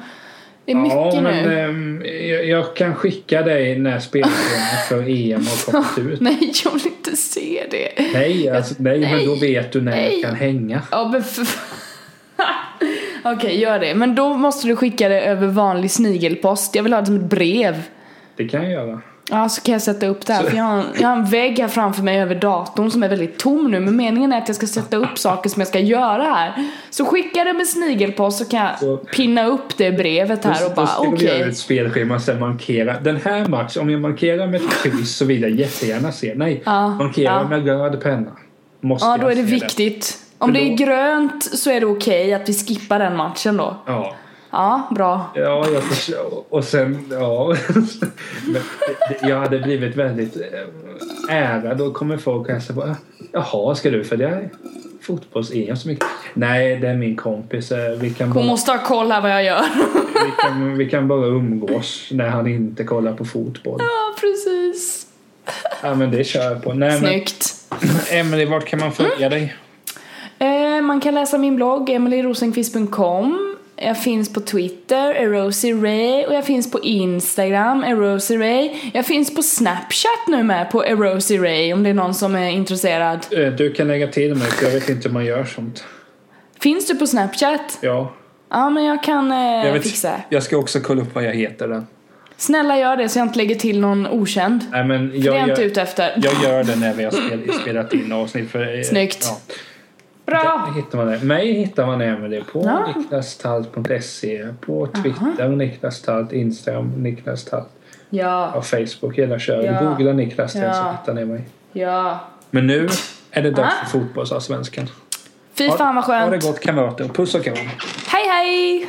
Det är mycket ja, men, nu. ehm, jag, jag kan skicka dig när spelschemat för EM har kommit ut. Nej, jag vill inte se det. Nej, alltså, nej, men då Nej. vet du när Nej. jag kan hänga. Ja, men för... Okej, gör det. Men då måste du skicka det över vanlig snigelpost. Jag vill ha det som ett brev. Det kan jag göra. Ja, så kan jag sätta upp det här. För jag har, en, jag har en vägg här framför mig över datorn som är väldigt tom nu. Men meningen är att jag ska sätta upp saker som jag ska göra här. Så skicka det med snigelpost så kan jag Så- pinna upp det brevet här och Då bara ska vi okej. göra ett spelschema och sen markera. Den här matchen, om jag markerar med ett kryss så vill jag jättegärna se. Nej, Ja, markera ja. med röd penna. Måste Ja, då är det viktigt. Om För det är då- grönt så är det okej att vi skippar den matchen då. Ja. Ja, bra. Ja, jag förstår. Och sen, ja. Jag hade blivit väldigt eh, ärad och kommer folk säga bara Jaha, ska du följa fotbolls-EM så mycket? Nej, det är min kompis. Eh, Vi kan, Hon bara, måste ha koll här vad jag gör. vi kan, vi kan bara umgås när han inte kollar på fotboll. Ja, precis. Ja, men det kör jag på. Nej, men Snyggt. Emelie, vart kan man följa dig? Eh, man kan läsa min blogg, emilyrosenqvist.com. Jag finns på Twitter, erosiray, och jag finns på Instagram, erosiray. Jag finns på Snapchat nu med, på erosiray, om det är någon som är intresserad. Eh, Du kan lägga till mig, för jag vet inte hur man gör sånt. Finns du på Snapchat? Ja, Ja, men jag kan eh, jag, vet, fixa jag ska också kolla upp vad jag heter där. Snälla gör det så jag inte lägger till någon okänd. Nej, men För det är jag jag, inte jag, ute efter. jag gör det när vi har spel, spelat in avsnitt. För, eh, Snyggt. Ja. Bra! Där hittar man det. Mig hittar man Emelie på Ja. niklastalt.se, på Twitter Niklas Talt, Instagram Niklas Talt, Ja, och Facebook hela köret. Ja. Googla Niklas Talt så Ja. hittar ni mig. ja. Men nu är det dags Ah. för fotbollsallsvenskan. Fy fan vad Ha det skönt. gott kamrater. Puss och kram. Hej hej!